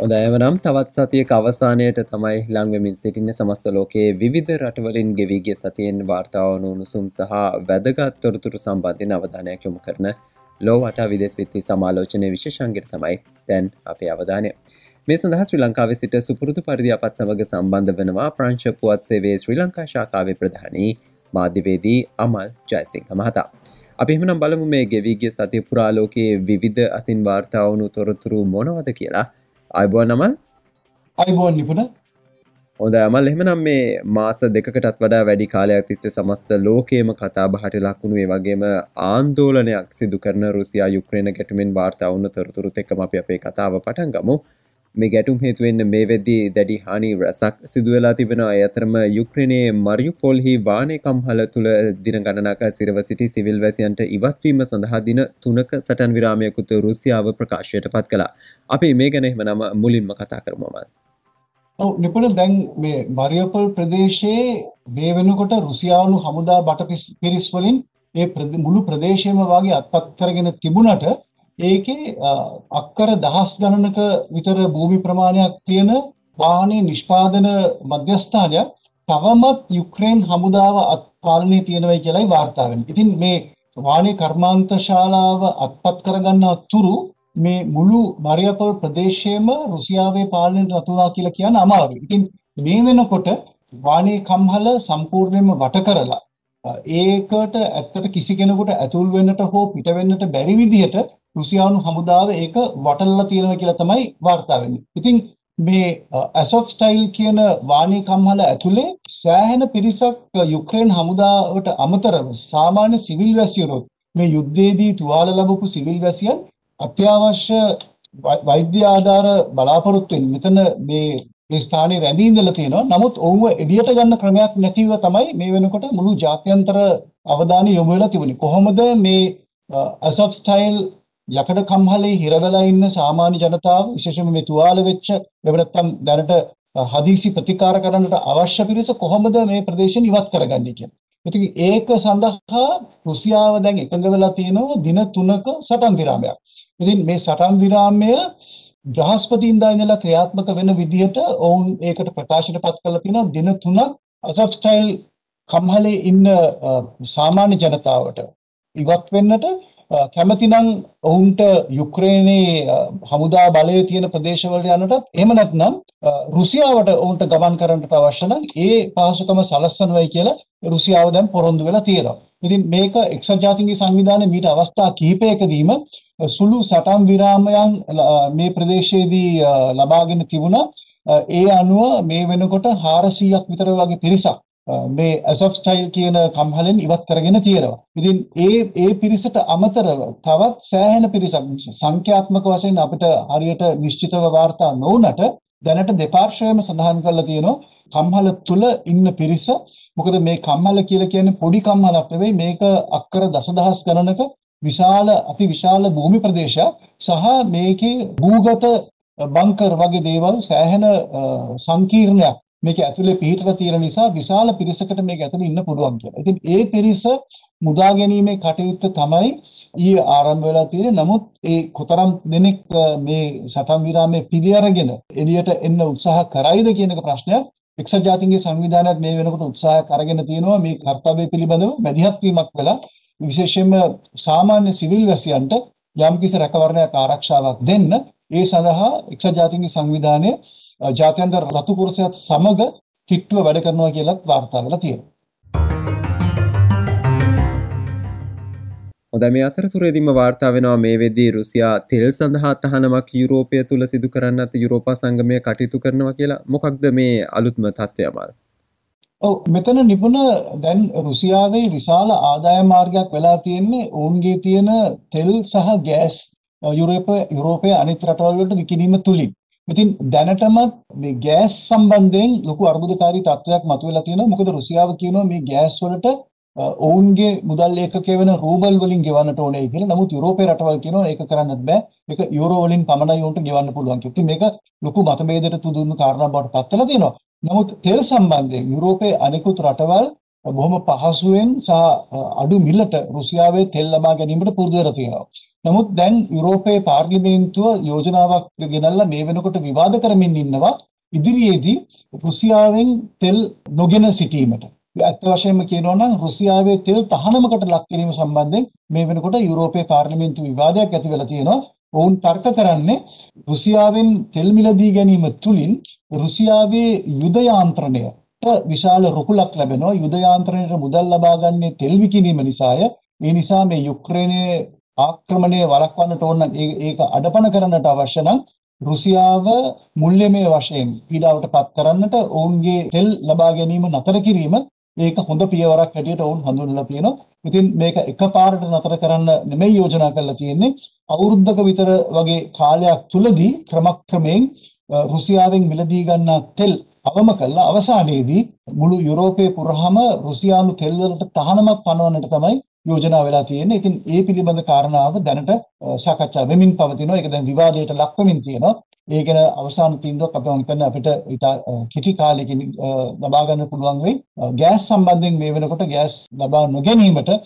හොදෑවනම් තවත් සතියක අවසානයට තමයි ලංවෙමින් සිටින්න සමස්ත ලෝකයේ විවිධ රටවලින් ගෙවීගේ සතියෙන් වාර්තාවන උණුසුම් සහ වැදගත් තොරතුරු සම්බන්ධයෙන් අවධානයක් යොමු කරන ලෝවට විදෙස් විත්ති සමාලෝචනය විශෂංගිර තමයි තැන් අපේ අවධානය. මේ සඳහා ශ්‍රී ලංකාවේ සිට සුපුරුදු පරිදි අපත් සමඟ සම්බන්ධ වෙනවා ප්‍රංශ පුවත් සේවේ ශ්‍රී ලංකා ශාකාවේ ප්‍රධානී මාධ්‍යවේදී අමල් ජයසිංහ මහතා. අපි එහෙමනම් බලමු මේ ගෙවීගේ සතිය පුරාලෝකයේ විවිධ අතින් වාර්තාවනු තොරතුරු මොනවද කියලා අයිබුවන් නමල්? අයිබෝන් නිපුණ හොඳ අමල් එහෙමනම් මේ මාස දෙකටත් වඩා වැඩි කාලයක් තිස්සේ සමස්ත ලෝකේම කතා බහට ලක්ුණු ඒ වගේම ආන්දෝලනයක් සිදු කරන රුසියා යුක්්‍රේණ ගැටුමෙන් වාර්තාවන්න තොරතුරුත් එක්කම අපි අපේ කතාව පටන් ගමු. මේ ගැටුම් හේතුවෙන්න මේ වෙද්දී දැඩි හානි රැසක් සිදුවලා තිබෙන අයතරම යුක්්‍රණයේ මරියු පොල්හි වානයකම් හල තුළ දින ගණනක සිරව සිටි සිවිල් වැසියන්ට ඉවත්වීම සඳහා දින තුනක සටන් විරාමයකුත රුසියාව ප්‍රකාශයට පත් කලා අපි මේ ගැන එහෙම නම මුලින්ම කතා කරමමත් ඔව් නිපුණ දැන් මේ මරියපොල් ප්‍රදේශයේ මේ වෙනකොට රුසියානු හමුදා බට පිරිස් වලින් ඒ මුළු ප්‍රදේශයම වාගේ අත්පත් කරගෙන තිබුණට ඒකේ අක්කර දහස් ගණනක විතර භූමි ප්‍රමාණයක් තියෙන වාහනේ නිෂ්පාදන මධ්‍යස්ථානයක් තවමත් යුක්‍රේන් හමුදාව අත්පාලනයේ තියෙනවයි කියලායි වාර්තා වෙන්නේ. ඉතින් මේ වාහනේ කර්මාන්ත ශාලාව අත්පත් කරගන්න තුරු මේ මුළු මරියපොල් ප්‍රදේශයේම රුසියාවේ පාලනයට නතුනා කියලා කියන්න අමාරුයි. ඉතින් මේ වෙනකොට වාහනේ කම්හල සම්පූර්ණයෙන්ම වට කරලා ඒකට ඇත්තට කිසි කෙනෙකුට ඇතුල් වෙන්නට හෝ පිට වෙන්නට බැරි විදිහට රුසියානු හමුදාව ඒක වටලලා තියෙනවා කියලා තමයි වාර්තා වෙන්නේ. ඉතින් මේ ඇසොෆ් ස්ටයිල් කියන වාණී කම්හල ඇතුලේ සෑහෙන පිරිසක් යුක්‍රේන් හමුදාවට අමතරව සාමාන්‍ය සිවිල් වැසියරුත් මේ යුද්ධයේදී තුවාල ලැබපු සිවිල් වැසියන් අත්‍යවශ්‍ය වෛද්‍ය ආධාර බලාපොරොත්තු වෙන මෙතන මේ මේ ස්ථානයේ රැඳී ඉඳලා තියෙනවා. නමුත් ඔවුන්ව එළියට ගන්න ක්‍රමයක් නැතිව තමයි මේ වෙනකොට මුළු ජාත්‍යන්තර අවධානය යොමු වෙලා තිබුණේ. කොහොමද මේ ඇසොෆ් ස්ටයිල් යකඩ කම්හලේ හිර වෙලා ඉන්න සාමාන්‍ය ජනතාව විශේෂයෙන්ම මේ තුවාල වෙච්ච එහෙම නැත්නම් දැනට හදිසි ප්‍රතිකාර කරන්නට අවශ්‍ය පිරිස කොහොමද මේ ප්‍රදේශයෙන් ඉවත් කරගන්නේ කියලා. ඉතින් ඒක සඳහා රුසියාව දැන් එකඟ වෙලා තියෙනවා දින 3ක සටන් විරාමයක්. ඉතින් මේ සටන් විරාමය බ්‍රහස්පතින්දා ඉඳලා ක්‍රියාත්මක වෙන විදිහට ඔවුන් ඒකට ප්‍රකාශනපත් කරලා තියෙනවා දින 3ක් අසෆ් ස්ටයිල් කම්හලේ ඉන්න සාමාන්‍ය ජනතාවට ඉවත් වෙන්නට කැමතිනම් ඔවුන්ට යුක්‍රේනයේ හමුදා බලය තියෙන ප්‍රදේශවලට යන්නටත් එහෙම නැත්නම් රුසියාවට ඔවුන්ට ගමන් කරන්නට අවශ්‍ය නම් ඒ පහසුකම සලස්වනවයි කියලා රුසියාව දැන් පොරොන්දු වෙලා තියෙනවා. ඉතින් මේක එක්සත් ජාතීන්ගේ සංවිධානයේ මීට අවස්ථා කිහිපයකදීම සුළු සටන් විරාමයන් මේ ප්‍රදේශයේදී ලබාගෙන තිබුණා. ඒ අනුව මේ වෙනකොට 400ක් විතර වගේ පිරිසක් මේ ඇසොෆ් ස්ටයිල් කියන කම්හලෙන් ඉවත් කරගෙන තියෙනවා. ඉතින් ඒ ඒ පිරිසට අමතරව තවත් සෑහෙන පිරිසක් සංඛ්‍යාත්මක වශයෙන් අපිට හරියට නිශ්චිතව වාර්තා නොවුනට දැනට දෙපාර්ශ්වයම සඳහන් කරලා තියෙනවා කම්හල තුල ඉන්න පිරිස මොකද මේ කම්හල කියලා කියන්නේ පොඩි කම්හලක් නෙවෙයි මේක අක්කර දසදහස් ගණනක විශාල අති විශාල භූමි ප්‍රදේශයක් සහ මේකේ භූගත බංකර් වගේ දේවල් සෑහෙන සංකීර්ණයක් මේක ඇතුලේ පිහිටලා තියෙන නිසා විශාල පිරිසකට මේක ඇතුලේ ඉන්න පුළුවන් කියලා. ඉතින් ඒ පිරිස මුදා ගැනීමේ කටයුත්ත තමයි ඊයේ ආරම්භ වෙලා තියෙන්නේ. නමුත් ඒ කොතරම් දෙනෙක් මේ සටන් විරාමයේ පිළි අරගෙන එළියට එන්න උත්සාහ කරයිද කියන එක ප්‍රශ්නයක්. එක්සත් ජාතීන්ගේ සංවිධානයත් මේ වෙනකොට උත්සාහයක් අරගෙන තියෙනවා මේ කර්තව්‍ය පිළිබඳව මැදිහත් වීමක් වෙලා විශේෂයෙන්ම සාමාන්‍ය සිවිල් වැසියන්ට යම්කිසි රැකවරණයක් ආරක්ෂාවක් දෙන්න ඒ සඳහා එක්සත් ජාතීන්ගේ සංවිධානය ජාත්‍යන්තර රතු කුරසයත් සමග කිට්ටුව වැඩ කරනවා කියලත් වාර්තා වෙලා තියෙනවා. හොඳ මේ අතරතුරේදීම වාර්තා වෙනවා මේ වෙද්දී රුසියා තෙල් සඳහා තහනමක් යුරෝපය තුළ සිදු කරන්නත් යුරෝපා සංගමය කටයුතු කරනවා කියලා. මොකක්ද මේ අලුත්ම තත්ත්වය අමාර? ඔව් මෙතන නිපුණ දැන් රුසියාවේ විශාල ආදාය මාර්ගයක් වෙලා තියෙන්නේ ඔවුන්ගේ තියෙන තෙල් සහ ගෑස් යුරෝපය යුරෝපය අනිත් රටවල් වලට විකිණීම තුලින් ඉතින් දැනටමත් මේ ගෑස් සම්බන්ධයෙන් ලොකු අර්බුදකාරී තත්ත්වයක් මතුවලා තියෙනවා. මොකද රුසියාව කියනවා මේ ගෑස් වලට අ, ඔවුන්ගේ මුදල් ඒකකය වෙන රූබල් වලින් ගෙවන්නට ඕනේ කියලා. නමුත් යුරෝපේ රටවල් කියනවා ඒක කරන්නත් බෑ. ඒක යුරෝ වලින් පමණයි උන්ට ගෙවන්න පුළුවන් කියලා. ඉතින් මේක ලොකු මතභේදයට තුදුණු කාරණා බවට පත් වෙලා තියෙනවා. නමුත් තෙල් සම්බන්ධයෙන් යුරෝපයේ අනෙකුත් රටවල් බොහොම පහසුවෙන් සහ අඩු මිලට රුසියාවේ තෙල් ලබා ගැනීමට පුරුදු වෙලා තියෙනවා. නමුත් දැන් යුරෝපයේ පාර්ලිමේන්තුව යෝජනාවක් ගෙනල්ලා මේ වෙනකොට විවාද කරමින් ඉන්නවා ඉදිරියේදී රුසියාවෙන් තෙල් නොගෙන සිටීමට. ඇත්ත වශයෙන්ම කියනවා නම් රුසියාවේ තෙල් තහනමකට ලක් කිරීම සම්බන්ධයෙන් මේ වෙනකොට යුරෝපයේ පාර්ලිමේන්තු විවාදයක් ඇති වෙලා තියෙනවා. ඔවුන් තර්ක කරන්නේ රුසියාවෙන් තෙල් මිලදී ගැනීම තුලින් රුසියාවේ යුද යාන්ත්‍රණයට විශාල රුකුලක් ලැබෙනවා. යුද යාන්ත්‍රණයට මුදල් ලබා ගන්නේ තෙල් විකිණීම නිසාය. ඒ නිසා මේ යුක්‍රේනයේ ආක්‍රමණය වළක්වන්නට ඕන නම් ඒ- ඒක අඩපණ කරන්නට අවශ්‍ය නම් රුසියාව මුල්‍යමය වශයෙන් පීඩාවට පත් කරන්නට ඔවුන්ගේ තෙල් ලබා ගැනීම නතර කිරීම ඒක හොඳ පියවරක් හැටියට ඔවුන් හඳුන්වලා තියෙනවා. ඉතින් මේක එකපාරට නතර කරන්න නෙමෙයි යෝජනා කරලා තියෙන්නේ. අවුරුද්දක විතර වගේ කාලයක් තුලදී ක්‍රමක්‍රමයෙන් අ, රුසියාවෙන් මිලදී ගන්නා තෙල් අවම කළා අවසානයේදී මුළු යුරෝපයේ පුරාම රුසියානු තෙල් වලට තහනමක් පනවන්නට තමයි යෝජනා වෙලා තියෙන්නේ. ඉතින් ඒ පිළිබඳ කාරණාව දැනට අ, සාකච්ඡා වෙමින් පවතිනවා. ඒක දැන් විවාදයට ලක් වෙමින් තියෙනවා. ඒ ගැන අවසාන තීන්දුවක් අපිට මම හිතන්නේ අපිට ඊට අ, කෙටි කාලෙකින් අ, ලබා ගන්න පුළුවන් වෙයි. අ, ගෑස් සම්බන්ධයෙන් මේ වෙනකොට ගෑස් ලබා නොගැනීමට අ,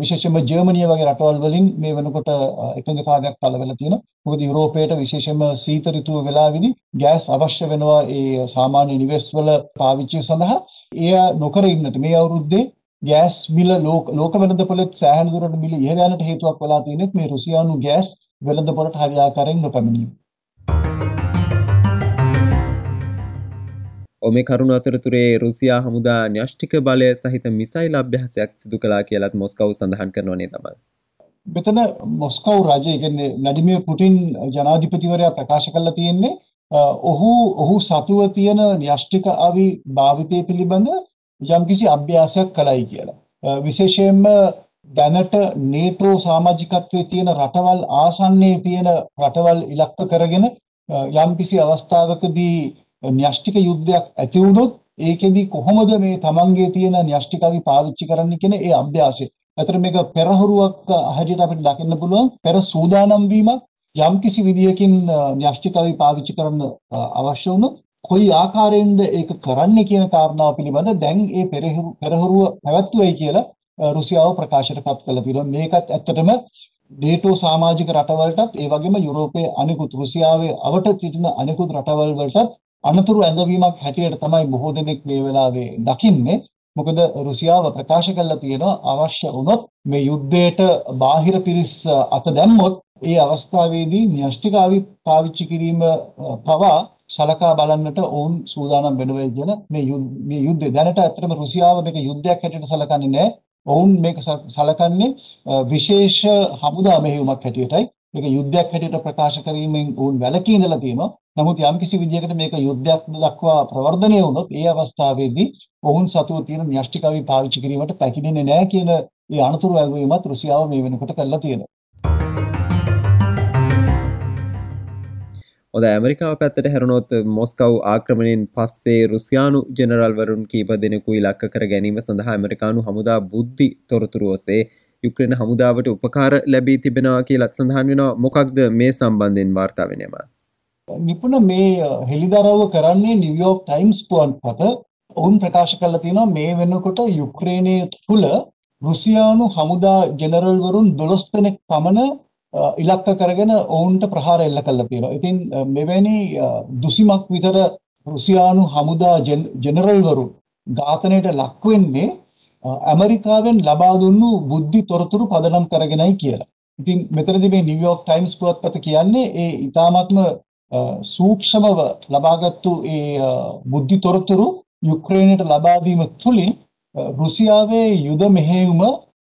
විශේෂයෙන්ම ජර්මනිය වගේ රටවල් වලින් මේ වෙනකොට අ, එකඟතාවයක් පළ වෙලා තියෙනවා. මොකද යුරෝපයට විශේෂයෙන්ම සීත ඍතුව වෙලාවේදී ගෑස් අවශ්‍ය වෙනවා ඒ සාමාන්‍ය නිවෙස් වල පාවිච්චිය සඳහා. එය නොකර ඉන්නට මේ අවුරුද්දේ ගෑස් මිල ලෝක ලෝක වෙළඳපොළෙත් සෑහෙන දුරට මිල ඉහළ යන්නට හේතුවක් වෙලා තියෙනෙත් මේ රුසියානු ගෑස් වෙළඳපොළට හරියාකාරයෙන් නොපැමිණීම. ඔ මේ කරුණු අතරතුරේ රුසියා හමුදා න්‍යෂ්ටික බලය සහිත මිසයිල් අභ්‍යාසයක් සිදු කලා කියලත් මොස්කව් සඳහන් කරනවනේ තමයි. මෙතන මොස්කව් රජය කියන්නේ ව්ලාඩිමිර් පුටින් ජනාධිපතිවරයා ප්‍රකාශ කරලා තියෙන්නේ ඔහු ඔහු සතුව තියෙන න්‍යෂ්ටික අවි භාවිතය පිළිබඳ යම්කිසි අභ්‍යාසයක් කළයි කියලා. අ, විශේෂයෙන්ම දැනට නේටෝ සමාජිකත්වයේ තියෙන රටවල් ආසන්නයේ තියෙන රටවල් ඉලක්ක කරගෙන අ, යම්කිසි අවස්ථාවකදී න්‍යෂ්ටික යුද්ධයක් ඇති වුණොත් ඒකෙදි කොහොමද මේ තමන්ගේ තියෙන න්‍යෂ්ටික අවි පාවිච්චි කරන්න කියන ඒ අභ්‍යාසය ඇතර මේක පෙරහුරුවක් හැටියට අපිට දකින්න පුළුවන් පෙර සූදානම් වීමක් යම්කිසි විදියකින් අ, න්‍යෂ්ටික අවි පාවිච්චි කරන්න අ, අවශ්‍ය වුණොත් කොයි ආකාරයෙන්ද ඒක කරන්නේ කියන කාරණාව පිළිබඳ දැන් ඒ පෙරහුරු පෙරහුරුව පැවැත්වුවයි කියලා අ, රුසියාව ප්‍රකාශයට පත් කළා තියෙනවා මේකත් ඇත්තටම නේටෝ සමාජික රටවලටත් ඒ වගේම යුරෝපයේ අනෙකුත් රුසියාවේ අවට සිටින අනෙකුත් රටවල් වලටත් අනතුරු ඇඟවීමක් හැටියට තමයි බොහෝ දෙනෙක් මේ වෙලාවේ දකින්නේ. මොකද රුසියාව ප්‍රකාශ කළා තියෙනවා අවශ්‍ය වුණොත් මේ යුද්ධයට බාහිර පිරිස් අ, අත දැම්මොත් ඒ අවස්ථාවේදී න්‍යෂ්ටික ආවි පාවිච්චි කිරීම අ, පවා සලකා බලන්නට ඔවුන් සූදානම් වෙනවා කියන මේ යුද්ධ- මේ යුද්ධය දැනට ඇත්තටම රුසියාව මේක යුද්ධයක් හැටියට සලකන්නේ නැහැ. ඔවුන් මේක ස- සලකන්නේ අ, විශේෂ හමුදා මෙහෙයුමක් හැටියටයි. මේක යුද්ධයක් හැටියට ප්‍රකාශ කිරීමෙන් ඔවුන් වැළකී ඉඳලා තියෙනවා. නමුත් යම්කිසි විදියකට මේක යුද්ධයක් දක්වා ප්‍රවර්ධනය වුණොත් ඒ අවස්ථාවේදී ඔවුන් සතුව තියෙන න්‍යෂ්ටික අවි පාවිච්චි කිරීමට පැකිලෙන්නේ නැහැ කියන ඒ අනතුරු ඇගවීමත් රුසියාව මේ වෙනකොට කළා තියෙනවා. ඔද ඇමරිකාව පැත්තට හැරුණොත් මොස්කව් ආක්‍රමණයෙන් පස්සේ රුසියානු ජෙනරල්වරුන් කීප දෙනෙකු ඉලක්ක කර ගැනීම සඳහා ඇමරිකානු හමුදා බුද්ධි තොරතුරු ඔසේ යුක්‍රේන හමුදාවට උපකාර ලැබී තිබෙනවා කියලත් සඳහන් වෙනවා. මොකක්ද මේ සම්බන්ධයෙන් වාර්තා වෙනම. නිපුණ මේ අ, හෙළිදරව්ව කරන්නේ නිව්යෝක් ටයිම්ස් පුවත්පත ඔවුන් ප්‍රකාශ කරලා තියෙනවා මේ වෙනකොට යුක්‍රේනයේ තුල රුසියානු හමුදා ජෙනරල්වරුන් 12 දෙනෙක් පමණ අ, ඉලක්ක කරගෙන ඔවුන්ට ප්‍රහාර එල්ල කළා තියෙනවා. ඉතින් අ, මෙවැනි අ, දුසිමක් විතර රුසියානු හමුදා ජෙන- ජෙනරල්වරු ඝාතනයට ලක් වෙන්නේ අ, ඇමරිකාවෙන් ලබා දුන්නු බුද්ධි තොරතුරු පදනම් කරගෙනයි කියලා. ඉතින් මෙතනදී මේ නිව්යෝක් ටයිම්ස් පුවත්පත කියන්නේ ඒ ඊ타මාත්ම අ, සූක්ෂමව ලබාගත්තු ඒ අ, බුද්ධි තොරතුරු යුක්‍රේනයට ලබා දීම තුලින් අ, රුසියාවේ යුද මෙහෙයුම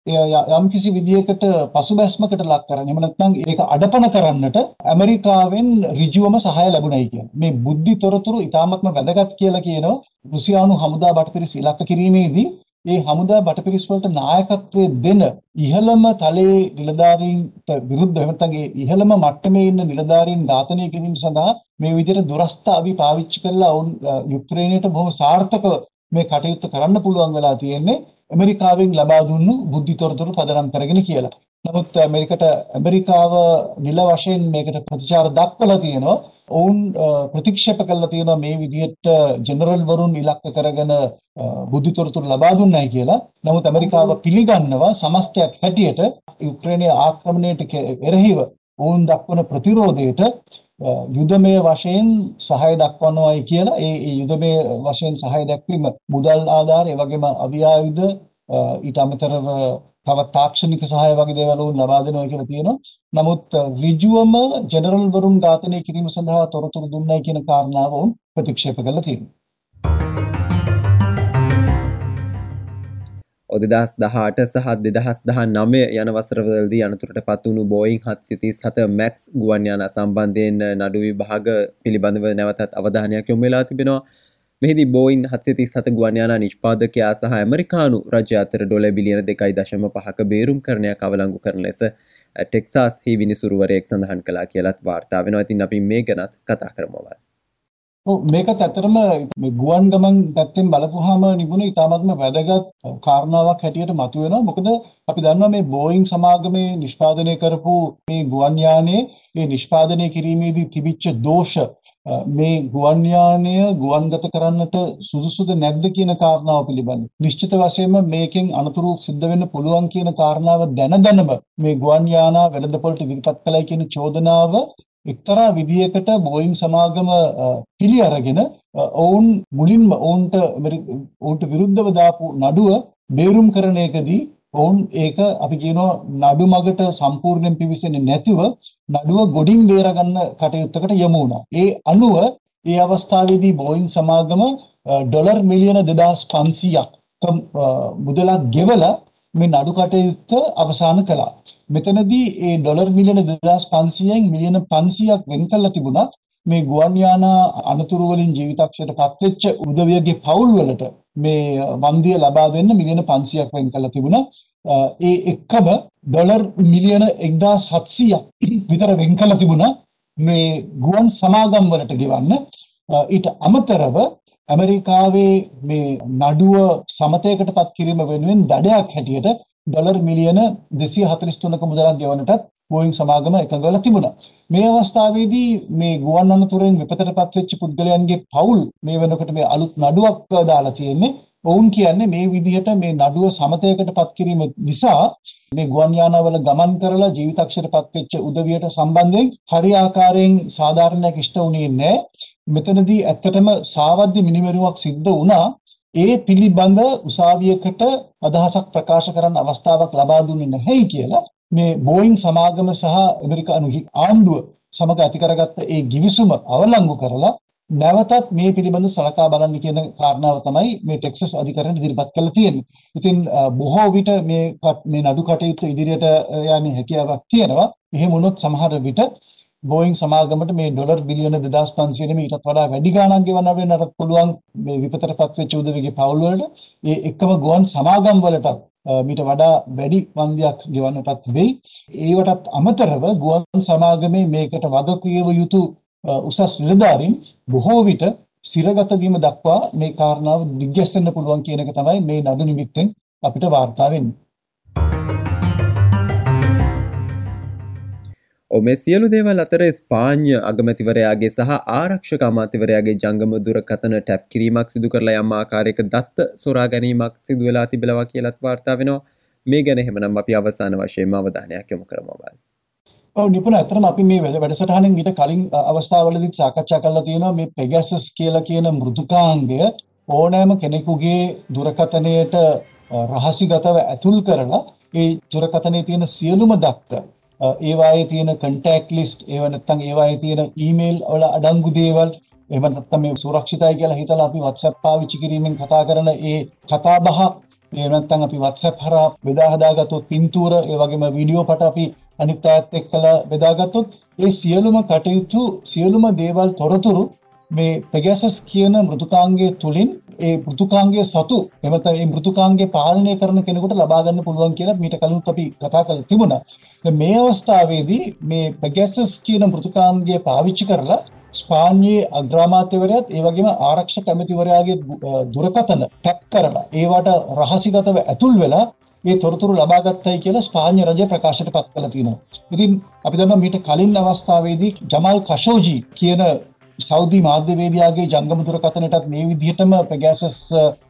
එය ය- යම්කිසි විදියකට පසුබැස්මකට ලක් කරන්න. එහෙම නැත්නම් ඒක අඩපණ කරන්නට ඇමරිකාවෙන් ඍජුවම සහාය ලැබුණයි කියන්නේ. මේ බුද්ධි තොරතුරු ඊ타මත්ම වැදගත් කියලා කියනවා රුසියානු හමුදා බටපිරිස් ඉලක්ක කිරීමේදී ඒ හමුදා බටපිරිස් වලට නායකත්වය දෙන ඉහළම තලයේ නිලධාරීන්ට විරුද්ධව නැත්නම් ඒ ඉහළම මට්ටමේ ඉන්න නිලධාරීන් ඝාතනය කිරීම සඳහා මේ විදිහට දුරස්ත අවි පාවිච්චි කරලා ඔවුන් යුක්‍රේනයට බොහොම සාර්ථකව මේ කටයුත්ත කරන්න පුළුවන් වෙලා තියෙන්නේ ඇමරිකාවෙන් ලබා දුන්නු බුද්ධි තොරතුරු පදනම් කරගෙන කියලා. නමුත් මේකට ඇමරිකාව නිල වශයෙන් මේකට ප්‍රතිචාර දක්වලා තියෙනවා. ඔවුන් ප්‍රතික්ෂේප කළා තියෙනවා මේ විදිහට ජෙනරල් වරුන් ඉලක්ක කරගෙන බුද්ධි තොරතුරු ලබා දුන්නයි කියලා. නමුත් ඇමරිකාව පිළිගන්නවා සමස්තයක් හැටියට යුක්‍රේනයේ ආක්‍රමණයට එරෙහිව ඔවුන් දක්වන ප්‍රතිරෝධයට යුදමය වශයෙන් සහය දක්වනවායි කියලා ඒ යුදමය වශයෙන් සහය දැක්වීම මුදල් ආධාර ඒ වගේම අවියායුධ ඊට අමතරව තවත් තාක්ෂණික සහාය වගේ දේවල් උන් ලබා දෙනවා කියලා තියෙනවා. නමුත් ඍජුවම ජෙනරල් වරුන් ඝාතනය කිරීම සඳහා තොරතුරු දුන්නයි කියන කාරණාව උන් ප්‍රතික්ෂේප කළා තියෙනවා. ඔදදස් දහට සහ දෙදහස් දහ නමය යන වසරවලදී අනතුරට පත්වුණු බෝයින් හත් සිති සත මැක්ස් ගුවන්යාන සම්බන්ධයෙන් නඩු විභාග පිළිබඳව නැවතත් අවධානයක් යොම්වෙලා තිබෙනවා. මෙහිදි බෝයින් හත්සිති සත ගුවන්යාන නිෂ්පාදකයා සහ ඇමරිකානු රජ අතර ඩොල බිලියන දෙකයි දශම පහක බේරුම් කරණයක් අවලංගු කරන ලෙස ටෙක්සාස් හි විනිසුරුවරයෙක් සඳහන් කලා කියලත් වාර්තා වෙනවා. ඉතින් අපි මේ ගැනත් කතා කරමවල් මේකත් ඇතරම ගුවන් ගමන් පැත්තෙන් බලපුහාම නිබුණ ඉතාමත්ම වැදගත් කාරණාවක් හැටියට මතුවෙනවා. මොකද අපි දන්නවා මේ බෝයිං සමාගමේ නිෂ්පාදනය කරපු මේ ගුවන් යානයේ ඒ නිෂ්පාදනය කිරීමේදී තිබිච්ච දෝෂ මේ ගුවන් යානය ගුවන්ගත කරන්නට සුදුසුද නැද්ද කියන කාරණාව පිළිබඳ. නිශ්චිත වශයෙන්ම මේකෙන් අනතුරු සිද්ධ වෙන්න පුළුවන් කියන කාරණාව දැන දැනම මේ ගුවන් යානා වෙළඳපොළට ඉදිරිපත් කළයි කියන චෝදනාව එක්තරා විදියකට බෝයින් සමාගම පිළි අරගෙන ඔවුන් මුලින්ම ඔවුන්ට ඔවුන්ට විරුද්ධව දාපු නඩුව බේරුම් කරන එකදී ඔවුන් ඒක අපි කියනවා නඩු මගට සම්පූර්ණයෙන් පිවිසෙන්නේ නැතිව නඩුව ගොඩින් බේරගන්න කටයුත්තකට යමු වුණා. ඒ අනුව ඒ අවස්ථාවේදී බෝයින් සමාගම ඩොලර් මිලියන 2500ක් මුදලක් ගෙවලා මේ නඩු කටයුත්ත අවසන් කළා. මෙතනදී ඒ ඩොලර් මිලියන 2500න් මිලියන 500ක් වෙන් කළා තිබුණා. මේ ගුවන් යානා අනතුරු වලින් ජීවිතක්ෂයට පත්වෙච්ච උදවියගේ පවුල් වලට මේ වන්දිය ලබා දෙන්න මිලියන 500ක් වෙන් කළා තිබුණා. ඒ එක්කම ඩොලර් මිලියන 1700ක් විතර වෙන් කළා තිබුණා මේ ගුවන් සමාගම් වලට ගෙවන්න. ඊට අමතරව ඇමරිකාවේ මේ නඩුව සමතයකට පත් කිරීම වෙනුවෙන් දඩයක් හැටියට ඩොලර් මිලියන 243ක මුදලක් ගෙවන්නටත් බෝයින් සමාගම එකඟ වෙලා තිබුණා. මේ අවස්ථාවේදී මේ ගුවන් අනතුරෙන් විපතටපත් වෙච්ච පුද්ගලයන්ගේ පවුල් මේ වෙනකොට මේ අලුත් නඩුවක් දාලා තියෙන්නේ. ඔවුන් කියන්නේ මේ විදිහට මේ නඩුව සමතයකටපත් කිරීම නිසා මේ ගුවන් යානාවල ගමන් කරලා ජීවිතක්ෂරපත් වෙච්ච උදවියට සම්බන්ධයෙන් හරි ආකාරයෙන් සාධාරණයක් ඉෂ්ට වුණේ නැහැ. මෙතනදී ඇත්තටම සාවද්‍ය මිනිමරුවක් සිද්ධ වුණා. ඒ පිළිබඳ උසාවියකට අදහසක් ප්‍රකාශ කරන්න අවස්ථාවක් ලබා දුන්නේ නැහැයි කියලා මේ බෝයින් සමාගම සහ ඇමරිකානු ආණ්ඩුව සමග ඇති කරගත්ත ඒ givisuma අවලංගු කරලා නැවතත් මේ පිළිබඳ සලකා බලන්න කියන කාරණාව තමයි මේ ටෙක්සස් අධිකරණයට ඉදිරිපත් කරලා තියෙන්නේ. ඉතින් බොහෝ විට මේ මේ නඩු කටයුතු ඉදිරියට යන්නේ හැකියාවක් තියෙනවා. එහෙම වුණොත් සමහර විට බෝයින් සමාගමට මේ ඩොලර් බිලියන 2500 නෙමෙයි ඊටත් වඩා වැඩි ගාණක් ගෙවන්න වෙන්නට පුළුවන් මේ විපතටපත් වෙච්ච උදවිගේ පවුල් වලට ඒ එක්කම ගුවන් සමාගම් වලටත් මීට වඩා වැඩි වන්දියක් ගෙවන්නටත් වෙයි. ඒවටත් අමතරව ගුවන් සමාගමේ මේකට වගකියව යුතු උසස් නිලධාරීන් බොහෝ විට සිරගත වීම දක්වා මේ කාරණාව දිග්ගැස්සෙන්න පුළුවන් කියන එක තමයි මේ නඩු නිමිත්තෙන් අපිට වාර්තා වෙන්නේ. ඔමේ සියලු දේවල් අතර ස්පාඥ අගමැතිවරයාගේ සහ ආරක්ෂක අමාතිවරයාගේ ජංගම දුරකතන ටැප් කිරීමක් සිදු කරලා යම් ආකාරයක දත්ත සොරා ගැනීමක් සිදු වෙලා තිබෙනවා කියලත් වාර්තා වෙනවා මේ ගැන එහෙමනම් අපි අවසාන වශයෙන්ම අවධානයක් යොමු කරමු බල. ඔව් නිපුණ අතරම අපි මේ වැඩසටහනෙන් ඊට කලින් අවස්ථාවලදී සාකච්ඡා කරලා තියෙනවා මේ පෙගැසස් කියලා කියන මෘදුකාංගය ඕනෑම කෙනෙකුගේ දුරකතනයට රහසිගතව ඇතුල් කරලා ඒ දුරකතනයේ තියෙන සියලුම දත්ත Uh, ඒවායේ තියෙන කන්ටැක්ට් ලිස්ට් ඒව නැත්නම් ඒවායේ තියෙන ඊමේල් වල අඩංගු දේවල් එහෙම නැත්නම් මේ සුරක්ෂිතයි කියලා හිතලා අපි WhatsApp පාවිච්චි කිරීමෙන් කතා කරන ඒ කතා බහ එහෙම නැත්නම් අපි WhatsApp හරහා බෙදා හදාගත්තොත් පින්තූර ඒ වගේම වීඩියෝ පට අපි අනිත් අයත් එක්කලා බෙදාගත්තොත් ඒ සියලුම කටයුතු සියලුම දේවල් තොරතුරු මේ Pegasus කියන මෘදුකාංගයේ තුලින් ඒ මෘදුකාංගය සතු එමත ඒ මෘදුකාංගය පාලනය කරන කෙනෙකුට ලබා ගන්න පුළුවන් කියලා මීට කලින් අපි කතා කරලා තිබුණා. දැන් මේ අවස්ථාවේදී මේ Pegasus කියන මෘදුකාංගය පාවිච්චි කරලා ස්පාඤ්ඤයේ අග්‍රාමාත්‍යවරයාත් ඒ වගේම ආරක්ෂක ඇමතිවරයාගේ දුරකථන ටැප් කරලා ඒවට රහසිගතව ඇතුල් වෙලා ඒ තොරතුරු ලබා ගත්තයි කියලා ස්පාඤ්ඤ රජය ප්‍රකාශයට පත් කළා තියෙනවා. ඉතින් අපි දන්නවා මීට කලින් අවස්ථාවේදී ජමාල් කෂෝජි කියන සෞදි මාධ්‍යවේදියාගේ ජංගම දුරකථනයටත් මේ විදිහටම පෙගාසස්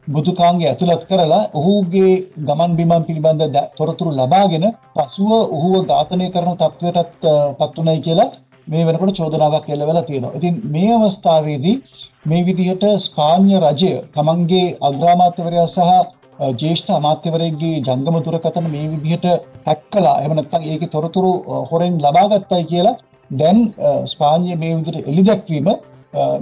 බුදුකාංගය ඇතුළත් කරලා ඔහුගේ ගමන් බිමන් පිළිබඳ තොරතුරු ලබාගෙන පසුව ඔහුව ඝාතනය කරන තත්ත්වයටත් පත් වුණයි කියලා මේ වෙනකොට චෝදනාවක් එල්ල වෙලා තියෙනවා. ඉතින් මේ අවස්ථාවේදී මේ විදිහට ස්පාඤ්ඤ රජය තමන්ගේ අග්‍රාමාත්‍යවරයා සහ ජේෂ්ඨ අමාත්‍යවරයෙක්ගේ ජංගම දුරකථන මේ විදිහට හැක් කළා. එහෙම නැත්නම් ඒකේ තොරතුරු හොරෙන් ලබා ගත්තයි කියලා දැන් ස්පාඤ්ඤය මේ විදිහට එළිදැක්වීම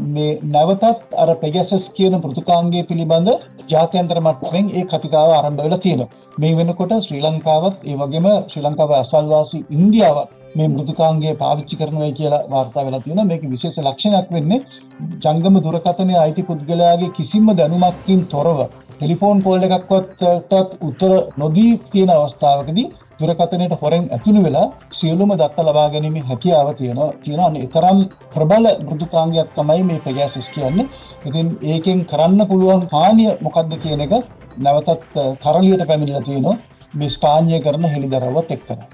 මේ නැවතත් අර පෙගැසස් කියන පෘතුකාංගය පිළිබඳ ජාත්‍යන්තර මට්ටමින් ඒ කතිකාව ආරම්භ වෙලා තියෙනවා. මේ වෙනකොට ශ්‍රී ලංකාවත් ඒ වගේම ශ්‍රී ලංකාව අසල්වාසී ඉන්දියාවත් මේ මෘදුකාංගය පාවිච්චි කරනවා කියලා වාර්තා වෙලා තියෙනවා. මේක විශේෂ ලක්ෂණයක් වෙන්නේ ජංගම දුරකථනයේ අයිති පුද්ගලයාගේ කිසිම දැනුමක්කින් තොරව ටෙලිෆෝන් කෝල් එකක්වත්ටත් උත්තර නොදී තියෙන අවස්ථාවකදී දුරකථනයට හොරෙන් ඇතුළු වෙලා සියලුම දත්ත ලබා ගැනීමේ හැකියාව තියෙනවා. අන්න තරම් ප්‍රබල මෘදුකාංගයක් තමයි මේ පෙගෑසස් කියන්නේ. ඉතින් ඒකෙන් කරන්න පුළුවන් හානිය මොකක්ද කියන එක නැවතත් කරලියට පැමිණිලා තියෙනවා. මේ ස්පාඤ්ඤය කරන හෙළිදරව්වත් එක්කලා.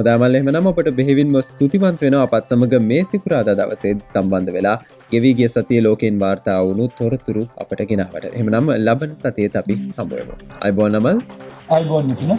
ඔදාමල් එහමනම් අපට බෙහිවින්ම ස්තුතිවන්ත වෙන අපත් සමඟ මේ සිකුරාද දවසේද සම්බන්ධ වෙලා ගෙවීගේ සතිය ලෝකෙන් වාර්තා වුණු තොරතුරු අපට ගෙනාවට. එමනම් ලබන සතියත් අපි හම්බුවම අයිබෝනමල් අයිබෝන් නිතින